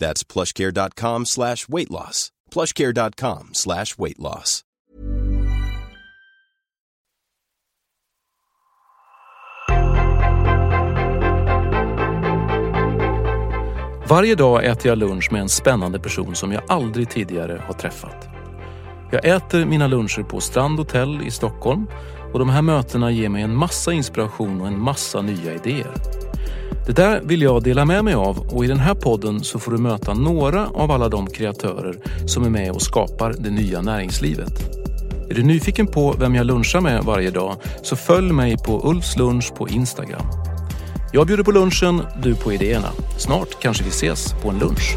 That's plushcare.com slash weight loss. plushcare.com slash weight loss. Varje dag äter jag lunch med en spännande person som jag aldrig tidigare har träffat. Jag äter mina luncher på Strand Hotel i Stockholm och de här mötena ger mig en massa inspiration och en massa nya idéer. Det där vill jag dela med mig av och i den här podden så får du möta några av alla de kreatörer som är med och skapar det nya näringslivet. Är du nyfiken på vem jag lunchar med varje dag så följ mig på Ulfs lunch på Instagram. Jag bjuder på lunchen, du på idéerna. Snart kanske vi ses på en lunch.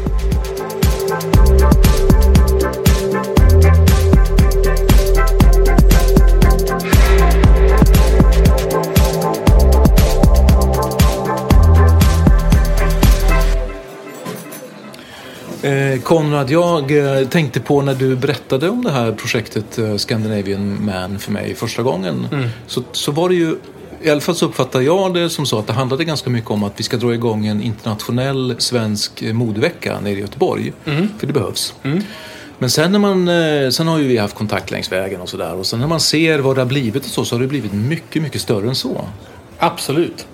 Konrad, jag eh, tänkte på när du berättade om det här projektet eh, Scandinavian Man för mig första gången. Så, så var det ju, i alla fall så uppfattar jag det som så att det handlade ganska mycket om att vi ska dra igång en internationell svensk eh, modevecka nere i Göteborg. För det behövs. Men sen, när man, eh, sen har ju vi haft kontakt längs vägen och sådär. Och sen när man ser vad det har blivit och så, så har det blivit mycket, mycket större än så. Absolut.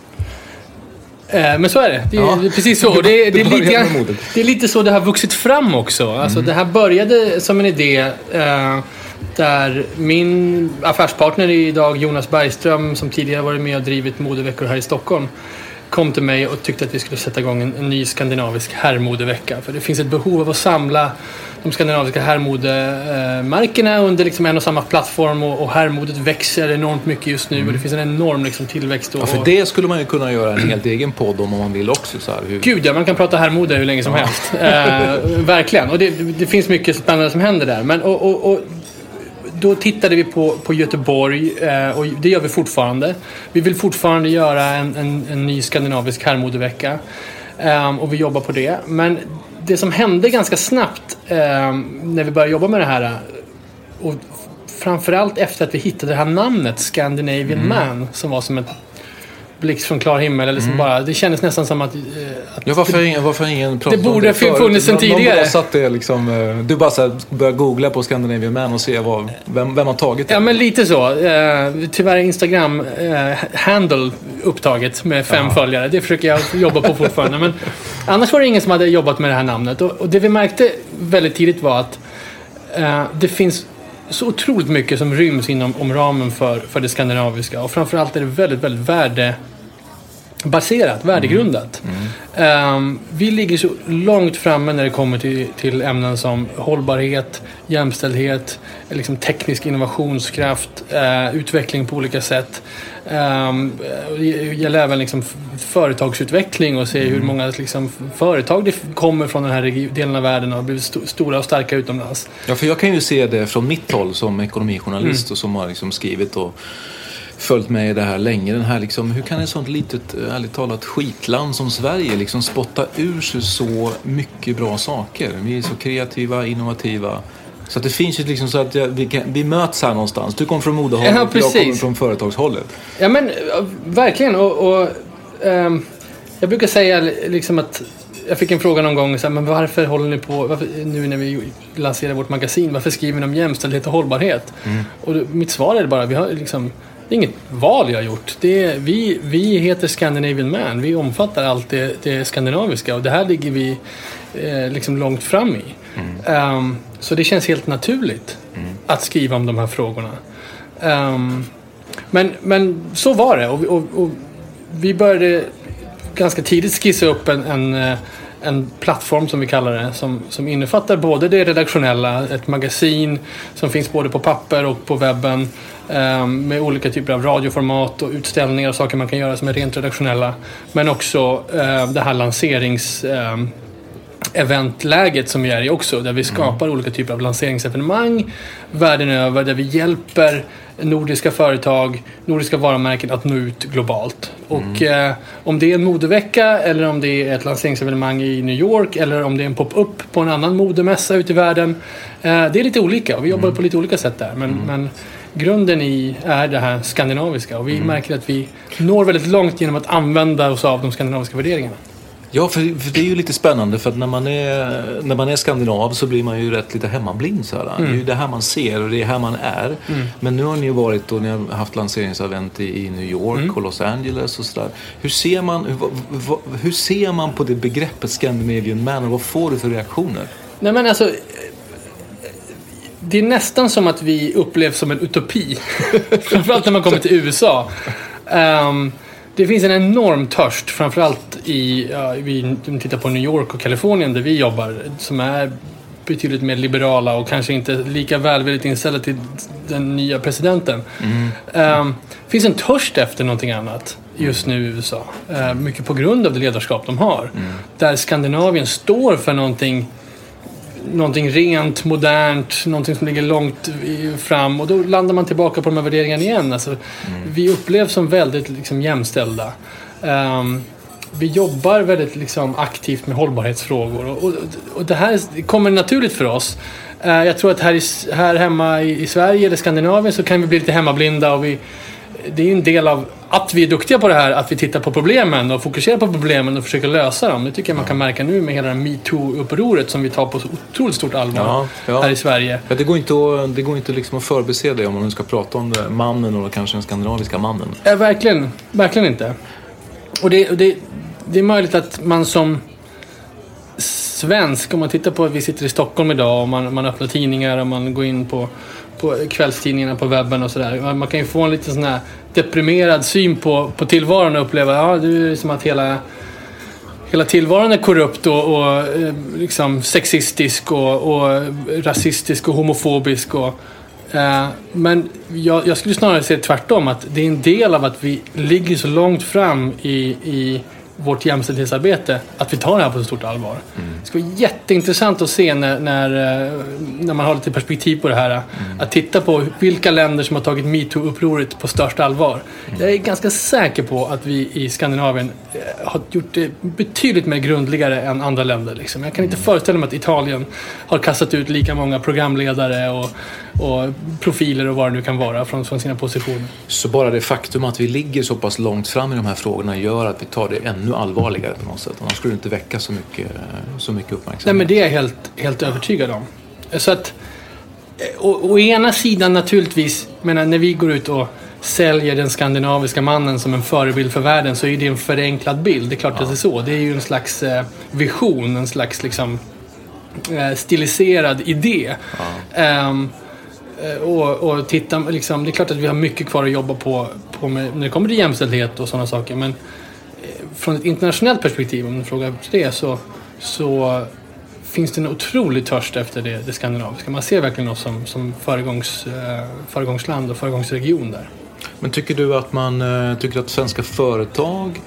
Eh, Men så är det. Det är, Ja. precis så. Det, är- det, är lite, det är lite så det har vuxit fram också. Alltså, Det här började som en idé eh, där min affärspartner är idag Jonas Bergström som tidigare varit med och drivit modeveckor här i Stockholm kom till mig och tyckte att vi skulle sätta igång en, en ny skandinavisk herrmodevecka. För det finns ett behov av att samla de skandinaviska herrmodemärkena under liksom en och samma plattform och, och herrmodet växer enormt mycket just nu och det finns en enorm liksom, tillväxt. Och, Ja, för det skulle man ju kunna göra en helt egen podd om om man vill också. Så här, hur... Gud ja, man kan prata herrmode hur länge som helst. Eh, verkligen. Och det, det finns mycket spännande som händer där. Men, och, och, och, då tittade vi på, på Göteborg eh, och det gör vi fortfarande. Vi vill fortfarande göra en, en, en ny skandinavisk herrmodevecka. Eh, och vi jobbar på det. Men det som hände ganska snabbt eh, när vi började jobba med det här och framförallt efter att vi hittade det här namnet Scandinavian Man som var som ett blixt från klar himmel. Eller som bara, det kändes nästan som att, eh, att Ja, varför, ingen, varför ingen pratat Det borde ha förut? funnits sen Någon- någon tidigare. bara satt det liksom, eh, du bara så här, börjar googla på Scandinavian Man och se vad, vem, vem har tagit det. Ja, men lite så. Eh, tyvärr är Instagram eh, handle upptaget med fem följare. Det försöker jag jobba på fortfarande. Men annars var det ingen som hade jobbat med det här namnet. Och, och det vi märkte väldigt tidigt var att eh, det finns så otroligt mycket som ryms inom om ramen för, för det skandinaviska. Och framförallt är det väldigt, väldigt värde värdebaserat, värdegrundat. Ehm, vi ligger så långt framme när det kommer till, till ämnen som hållbarhet, jämställdhet, liksom teknisk innovationskraft, eh, utveckling på olika sätt. Um, det gäller även liksom företagsutveckling och se hur många liksom, företag det kommer från den här delen av världen och har blivit sto- stora och starka utomlands. Ja, för jag kan ju se det från mitt håll som ekonomijournalist Mm. och som har liksom skrivit och följt med i det här länge. Den här liksom, hur kan ett sånt litet, ärligt talat, skitland som Sverige liksom spotta ur sig så mycket bra saker? Vi är så kreativa, innovativa. Så att det finns ju liksom så att jag, vi, kan, vi möts här någonstans. Du kommer från modehållet, Ja, jag precis. kommer från företagshållet. Ja men verkligen. Och, och ehm, jag brukar säga liksom att jag fick en fråga någon gång, så här, men varför håller ni på, varför, nu när vi lanserar vårt magasin, varför skriver ni om jämställdhet och hållbarhet? Och då, mitt svar är bara, vi har liksom, det är inget val jag har gjort. Det är, vi, vi heter Scandinavian Man, vi omfattar allt det, det skandinaviska och det här ligger vi eh, liksom långt fram i. Um, så det känns helt naturligt att skriva om de här frågorna. Um, men, men så var det och, och, och, vi började ganska tidigt skissa upp en, en, eh, en plattform som vi kallar det som, som innefattar både det redaktionella, ett magasin som finns både på papper och på webben eh, med olika typer av radioformat och utställningar och saker man kan göra som är rent redaktionella. Men också eh, det här lanserings ehm, eventläget som vi är i också. Där vi skapar mm. olika typer av lanseringsevenemang världen över. Där vi hjälper nordiska företag, nordiska varumärken att nå ut globalt. Mm. Och eh, om det är en modevecka eller om det är ett lanseringsevenemang i New York eller om det är en pop-up på en annan modemässa ute i världen. Eh, det är lite olika och vi jobbar mm. på lite olika sätt där. Men, mm. men grunden i är det här skandinaviska och vi mm. märker att vi når väldigt långt genom att använda oss av de skandinaviska värderingarna. Ja, för, för, det är ju lite spännande för att när man, är, när man är skandinav så blir man ju rätt lite hemmablind. Så här. Mm. Det är ju det här man ser och det är här man är. Mm. Men nu har ni ju varit och ni har haft lanseringsevent i, i New York mm. och Los Angeles och sådär. Hur ser man, hur, hur ser man på det begreppet Scandinavian Man och vad får du för reaktioner? Nej men alltså det är nästan som att vi upplevs som en utopi. Framförallt när man kommer till USA. Um, det finns en enorm törst, framförallt i, ja, vi tittar på New York och Kalifornien där vi jobbar, som är betydligt mer liberala och kanske inte lika välvilligt inställda till den nya presidenten. Mm. Um, finns en törst efter någonting annat just nu i USA. Uh, mycket på grund av det ledarskap de har. Mm. Där Skandinavien står för någonting någonting rent, modernt, någonting som ligger långt fram och då landar man tillbaka på de här värderingarna igen. Alltså, mm. Vi upplevs som väldigt liksom, jämställda. Um, vi jobbar väldigt liksom, aktivt med hållbarhetsfrågor och, och, och det här kommer naturligt för oss. Uh, jag tror att här, i, här hemma i, i Sverige eller Skandinavien så kan vi bli lite hemmablinda och vi, det är en del av att vi är duktiga på det här, att vi tittar på problemen och fokuserar på problemen och försöker lösa dem. Det tycker jag man kan märka nu med hela det metoo-upproret som vi tar på så otroligt stort allvar ja, ja. här i Sverige. Ja, det går inte, att, det går inte liksom att förbise det om man nu ska prata om det. mannen och kanske den skandinaviska mannen. Ja, verkligen, verkligen inte. Och det, det, det är möjligt att man som svensk, om man tittar på att vi sitter i Stockholm idag och man, man öppnar tidningar och man går in på på kvällstidningarna på webben och sådär. Man kan ju få en lite sån här deprimerad syn på, på tillvaron och uppleva ja, det är som att hela, hela tillvaron är korrupt och, och eh, liksom sexistisk och, och, rasistisk och homofobisk. Och, eh, men jag, jag skulle snarare säga tvärtom, att det är en del av att vi ligger så långt fram i, i vårt jämställdhetsarbete att vi tar det här på så stort allvar. Mm. Det ska vara jätteintressant att se när, när, eh, när man har lite perspektiv på det här. Mm. Att titta på vilka länder som har tagit metoo-upproret på största allvar. Mm. Jag är ganska säker på att vi i Skandinavien eh, har gjort det betydligt mer grundligare än andra länder. Liksom. Jag kan inte mm. föreställa mig att Italien har kastat ut lika många programledare och, och profiler och vad det nu kan vara från, från sina positioner. Så bara det faktum att vi ligger så pass långt fram i de här frågorna gör att vi tar det ännu allvarligare på något sätt. Annars skulle det inte väcka så mycket, så mycket uppmärksamhet. Nej, men det är jag helt, helt övertygad om. Så att, å, å ena sidan naturligtvis, menar, när vi går ut och säljer den skandinaviska mannen som en förebild för världen så är det en förenklad bild. Det är klart ja. att det är så. Det är ju en slags eh, vision, en slags liksom, eh, stiliserad idé. Ja. Um, och, och titta, liksom, det är klart att vi har mycket kvar att jobba på, på med, när det kommer till jämställdhet och sådana saker. Men från ett internationellt perspektiv, om du frågar det, så, så finns det en otrolig törst efter det, det skandinaviska. Man ser verkligen oss som, som föregångs, eh, föregångsland och föregångsregion där. Men tycker du att man eh, tycker att svenska företag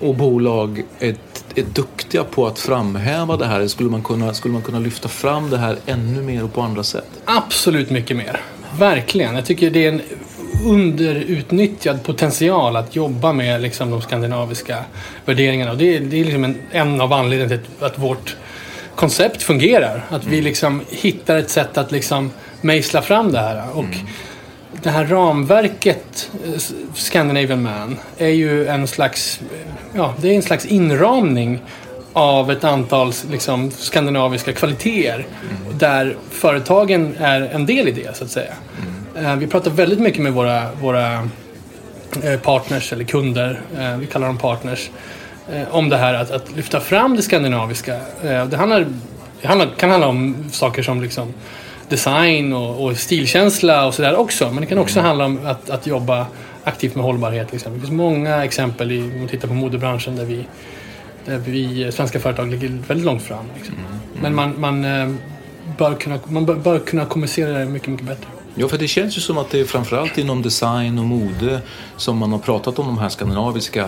och bolag är, är duktiga på att framhäva det här? Skulle man, kunna, skulle man kunna lyfta fram det här ännu mer och på andra sätt? Absolut mycket mer. Verkligen. Jag tycker det är en underutnyttjad potential att jobba med liksom, de skandinaviska värderingarna. Och det, det är liksom en, en av anledningarna till att vårt koncept fungerar. Att vi mm. liksom hittar ett sätt att liksom mejsla fram det här. Och mm. Det här ramverket, eh, Scandinavian Man, är ju en slags, ja, det är en slags inramning av ett antal liksom, skandinaviska kvaliteter mm. där företagen är en del i det, så att säga. Mm. Eh, vi pratar väldigt mycket med våra, våra eh, partners eller kunder, eh, vi kallar dem partners, om det här att, att lyfta fram det skandinaviska. Det handlar Det handlar, kan handla om saker som liksom design och, och stilkänsla och sådär också. Men det kan också handla om att, att jobba aktivt med hållbarhet. Liksom. Det finns många exempel i, om man tittar på modebranschen där vi, där vi svenska företag ligger väldigt långt fram. Liksom. Men man, man, bör kunna, man bör, bör kunna kommunicera det mycket, mycket bättre. Ja, för det känns ju som att det är framförallt inom design och mode som man har pratat om de här skandinaviska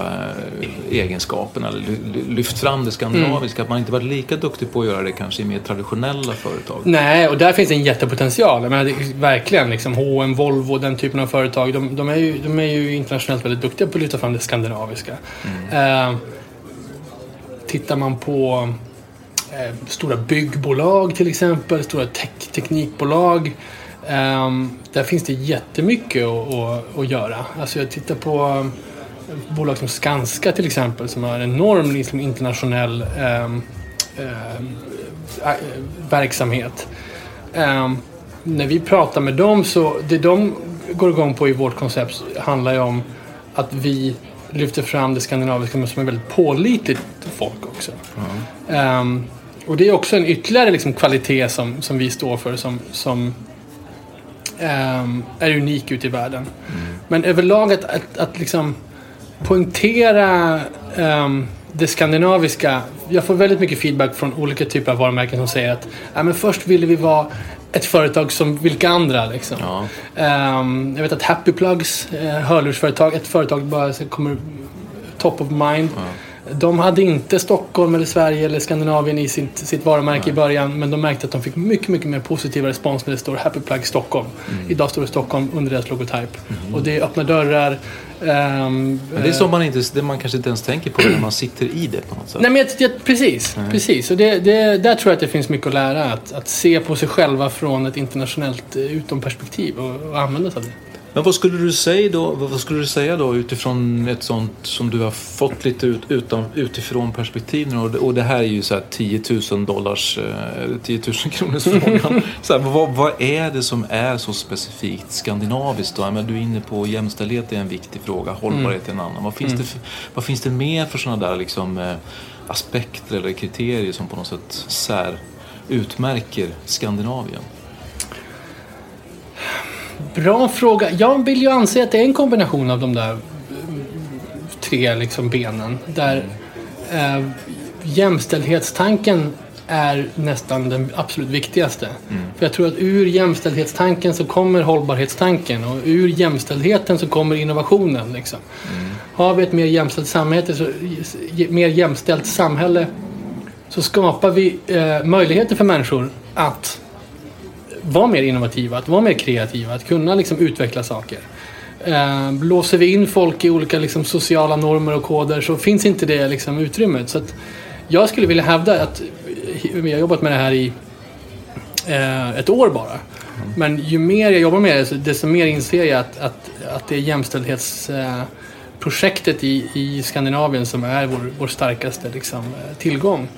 eh, egenskaperna, eller ly- lyft fram det skandinaviska, att man inte varit lika duktig på att göra det kanske i mer traditionella företag. Nej, och där finns en jättepotential. Jag menar, verkligen liksom H&M, Volvo, den typen av företag. De, de, är ju, de är ju internationellt väldigt duktiga på att lyfta fram det skandinaviska. Eh, tittar man på eh, stora byggbolag till exempel, stora tech, teknikbolag. Ehm, där finns det jättemycket att, att, att göra. Alltså jag tittar på eh, bolag som Skanska till exempel som har en enorm liksom, internationell ehm, ehm, ä- verksamhet. Ehm, när vi pratar med dem så det de går igång på i vårt koncept handlar ju om att vi lyfter fram det skandinaviska men som är väldigt pålitligt folk också. Ehm, och det är också en ytterligare liksom, kvalitet som, som vi står för som, som ehm, är unik ute i världen. Men överlag att, att, att liksom poängtera ehm, det skandinaviska. Jag får väldigt mycket feedback från olika typer av varumärken som säger att ja, men först ville vi vara ett företag som vilka andra. Liksom. Ja. Ehm, jag vet att Happy Plugs, eh, hörlursföretag, ett företag bara så kommer top of mind. De hade inte Stockholm eller Sverige eller Skandinavien i sitt, sitt varumärke i början men de märkte att de fick mycket, mycket mer positiv respons när det står Happy Plug Stockholm. Idag står det Stockholm under deras logotyp. Och det öppnar dörrar. Men det är som man, inte, det man kanske inte ens tänker på när man sitter i det på något sätt. Nej men jag, jag, precis, precis. Och det, det, där tror jag att det finns mycket att lära. Att, att se på sig själva från ett internationellt eh, utomperspektiv och, och använda sig av det. Men vad skulle du säga då, vad skulle du säga då utifrån ett sånt som du har fått lite ut, utan, utifrån perspektiv nu och det, och det här är ju så här 10 000 dollars, eh, 10 000 kronors frågan. så här, vad, vad är det som är så specifikt skandinaviskt då? Men du är inne på jämställdhet är en viktig fråga, hållbarhet är en annan. Vad finns, det, för, vad finns det mer för sådana där liksom, eh, aspekter eller kriterier som på något sätt sär utmärker Skandinavien? Bra fråga. Jag vill ju anse att det är en kombination av de där eh, tre liksom benen. Där eh, jämställdhetstanken är nästan den absolut viktigaste. För jag tror att ur jämställdhetstanken så kommer hållbarhetstanken och ur jämställdheten så kommer innovationen. Liksom. Har vi ett mer jämställt samhälle så, mer jämställt samhälle så skapar vi eh, möjligheter för människor att vara mer innovativa, att vara mer kreativa, att kunna liksom utveckla saker. Eh, blåser vi in folk i olika liksom, sociala normer och koder så finns inte det liksom, utrymmet. Så jag skulle vilja hävda att, vi har jobbat med det här i eh, ett år bara. Men ju mer jag jobbar med det desto mer inser jag att, att, att det är jämställdhetsprojektet i, i Skandinavien som är vår, vår starkaste liksom, eh, tillgång.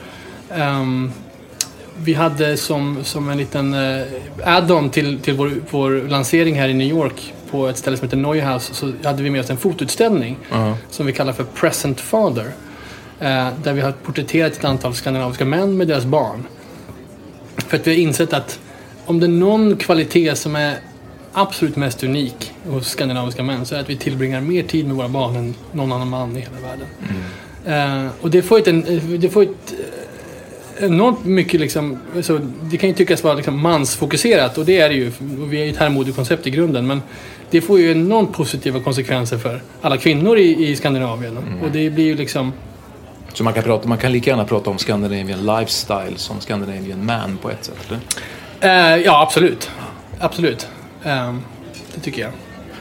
Ehm, vi hade som, som en liten eh, add-on till, till vår, vår lansering här i New York på ett ställe som heter Neuhaus så hade vi med oss en fotoutställning som vi kallar för Present Father. Eh, där vi har porträtterat ett antal skandinaviska män med deras barn. För att vi har insett att om det är någon kvalitet som är absolut mest unik hos skandinaviska män så är att vi tillbringar mer tid med våra barn än någon annan man i hela världen. Eh, och det får ett, en, det får ett enormt mycket liksom, så det kan ju tyckas vara liksom mansfokuserat och det är det ju. Vi är ju ett herrmodekoncept i grunden men det får ju enormt positiva konsekvenser för alla kvinnor i, i Skandinavien. Och det blir ju liksom Så man kan, prata, man kan lika gärna prata om Scandinavian lifestyle som Scandinavian man på ett sätt, eller? Eh, ja, absolut. Absolut. Eh, det tycker jag.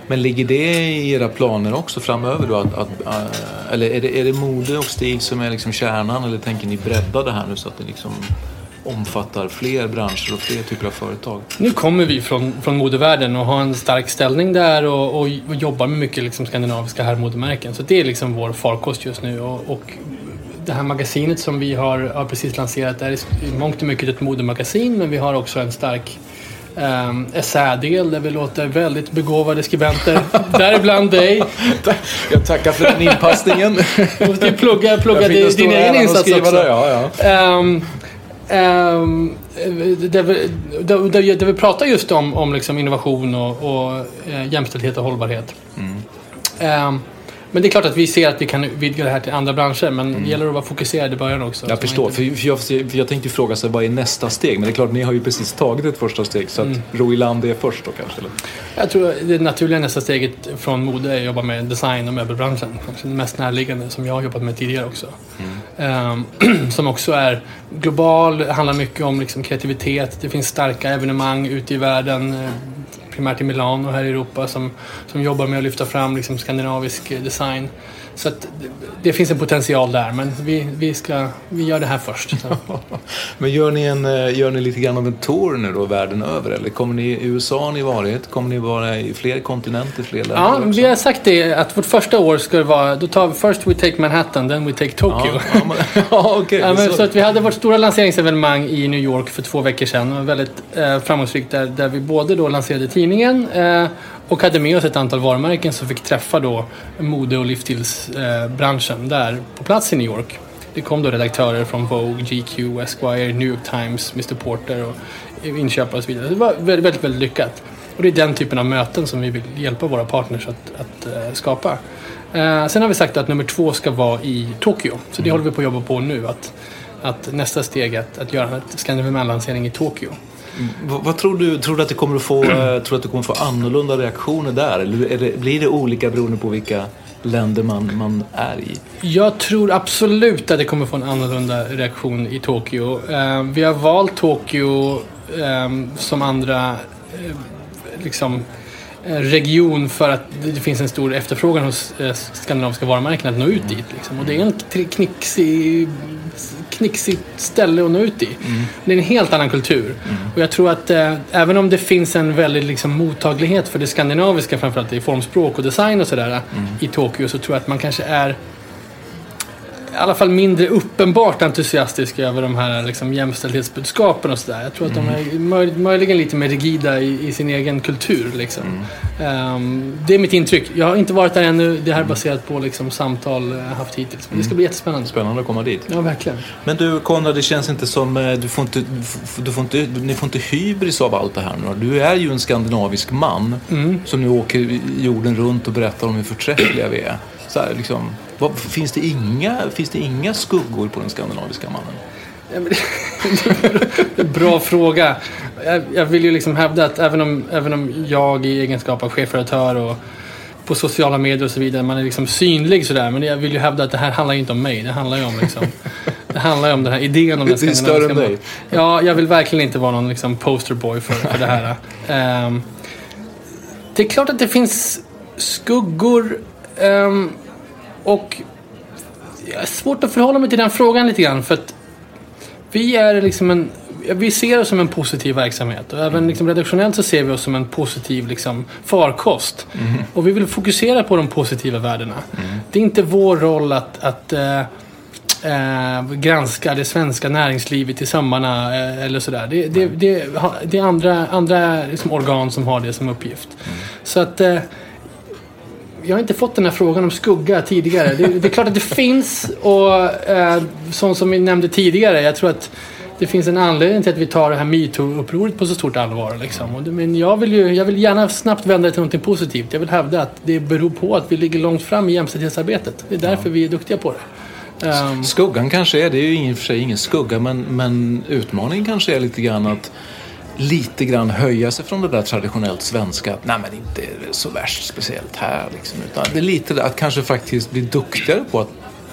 Men ligger det i era planer också framöver då? Att, att, äh, eller är det, är det mode och stil som är liksom kärnan eller tänker ni bredda det här nu så att det liksom omfattar fler branscher och fler typer av företag? Nu kommer vi från, från modevärlden och har en stark ställning där och, och, och jobbar med mycket liksom skandinaviska herrmodemärken. Så det är liksom vår farkost just nu. Och, och det här magasinet som vi har, har precis lanserat är i mångt och mycket ett modemagasin men vi har också en stark um, essädel där vi låter väldigt begåvade skribenter, däribland dig. Jag tackar för den inpassningen. Du måste plugga, plugga din, din egen insats också. där, ja, ja. Ehm, ehm, där, vi, där, där, där vi pratar just om, om liksom innovation och, och eh, jämställdhet och hållbarhet. Ehm, men det är klart att vi ser att vi kan vidga det här till andra branscher, men det gäller att vara fokuserad i början också. Så Jag förstår, inte- för jag, för jag tänkte fråga sig vad är nästa steg? Men det är klart, ni har ju precis tagit ett första steg så att ro i land det först då kanske? Eller? Jag tror det naturliga nästa steget från mode är att jobba med design och möbelbranschen. Kanske det mest närliggande som jag har jobbat med tidigare också. Ehm, som också är global, handlar mycket om liksom kreativitet. Det finns starka evenemang ute i världen, eh, primärt i Milano här i Europa, som, som jobbar med att lyfta fram liksom skandinavisk eh, design. Så att det, finns en potential där, men vi, vi, ska, vi gör det här först. Men gör ni, en, eh, gör ni lite grann av en tour nu då världen över? Eller kommer ni i USA har ni varit? Kommer ni vara i fler kontinenter, fler länder Ja, också? vi har sagt det att vårt första år ska vara, då tar vi first we take Manhattan, then we take Tokyo. Ja, ja, men, ja men så. så att vi hade vårt stora lanseringsevenemang i New York för två veckor sedan. Det var väldigt eh, framgångsrikt där, där vi både då lanserade tidningen eh, och hade med oss ett antal varumärken som fick träffa då mode och livsstilsbranschen branschen där på plats i New York. Det kom då redaktörer från Vogue, GQ, Esquire, New York Times, Mr Porter och inköpare och så vidare. Det var väldigt, väldigt, väldigt lyckat. Och det är den typen av möten som vi vill hjälpa våra partners att, att eh, skapa. Eh, sen har vi sagt att nummer två ska vara i Tokyo. Så det håller vi på att jobba på nu. Att, att nästa steg är att, att göra en Scandinavian-lansering i Tokyo. Vad, vad tror du? Tror du att det kommer att få, eh, tror du att det kommer att få annorlunda reaktioner där? Eller blir det olika beroende på vilka länder man, man är i? Jag tror absolut att det kommer få en annorlunda reaktion i Tokyo. Eh, vi har valt Tokyo eh, som andra liksom, region för att det finns en stor efterfrågan hos eh, skandinaviska varumärken att nå ut dit. Liksom. Och det är en knixig, knixigt ställe att nå ut i. Det är en helt annan kultur. Och jag tror att eh, även om det finns en väldig liksom, mottaglighet för det skandinaviska, framförallt i formspråk och design och sådär, i Tokyo, så tror jag att man kanske är alla fall mindre uppenbart entusiastisk över de här liksom, jämställdhetsbudskapen och sådär. Jag tror att de är möj, möjligen lite mer rigida i, i sin egen kultur. Liksom. Ehm, det är mitt intryck. Jag har inte varit där ännu. Det här är baserat på liksom, samtal jag haft hittills. Men det ska bli jättespännande. Spännande att komma dit. Ja, verkligen. Men du Konrad, det känns inte som, eh, du får inte, du får inte, ni får inte hybris av allt det här nu. Du är ju en skandinavisk man Mm. som nu åker jorden runt och berättar om hur förträffliga vi är. Så här, liksom, vad, finns, det inga, finns det inga skuggor på den skandinaviska mannen? Bra fråga. Jag, vill ju liksom hävda att även om, även om jag i egenskap av chefredaktör och på sociala medier och så vidare, man är liksom synlig sådär. Men jag vill ju hävda att det här handlar ju inte om mig. Det handlar ju om liksom, det handlar ju om den här idén om den Det är större än skandinaviska dig. Ja, jag vill verkligen inte vara någon liksom posterboy för, för det här. Ehm, det är klart att det finns skuggor ehm, och jag har svårt att förhålla mig till den frågan lite grann för att vi är liksom en vi ser oss som en positiv verksamhet och även liksom redaktionellt så ser vi oss som en positiv liksom, farkost. Och vi vill fokusera på de positiva värdena. Det är inte vår roll att, att eh, eh, granska det svenska näringslivet i sömmarna eh, eller sådär. Det, det, det, det är andra, andra liksom, organ som har det som uppgift. Så att jag har inte fått den här frågan om skugga tidigare. Det, det är klart att det finns och eh, sånt som vi nämnde tidigare. Jag tror att det finns en anledning till att vi tar det här metoo-upproret på så stort allvar. Liksom. Men jag vill, ju, jag vill gärna snabbt vända det till något positivt. Jag vill hävda att det beror på att vi ligger långt fram i jämställdhetsarbetet. Det är därför vi är duktiga på det. Ehm, Skuggan kanske är, det är ju i och för sig ingen skugga, men, men utmaningen kanske är lite grann att lite grann höja sig från det där traditionellt svenska. Att, nej men inte så värst speciellt här liksom. Utan det är lite att kanske faktiskt bli duktigare på att,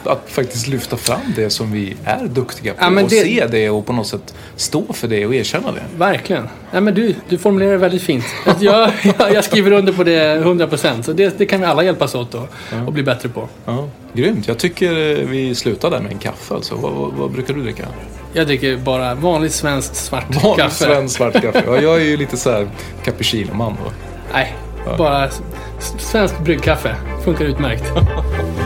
att faktiskt lyfta fram det som vi är duktiga på. Ja, och det- se det och på något sätt stå för det och erkänna det. Verkligen. Ja, men du, du formulerar det väldigt fint. Jag, jag, jag skriver under på det 100%. Så det, det kan vi alla hjälpas åt då, och bli bättre på. Ja, grymt. Jag tycker eh, vi slutar där med en kaffe alltså. Vad, vad, vad brukar du dricka? Jag dricker bara vanligt svenskt svart Vanlig kaffe. svensk svart kaffe. Ja, jag är ju lite så här cappuccino-man då. Nej, bara svenskt bryggkaffe. Funkar utmärkt.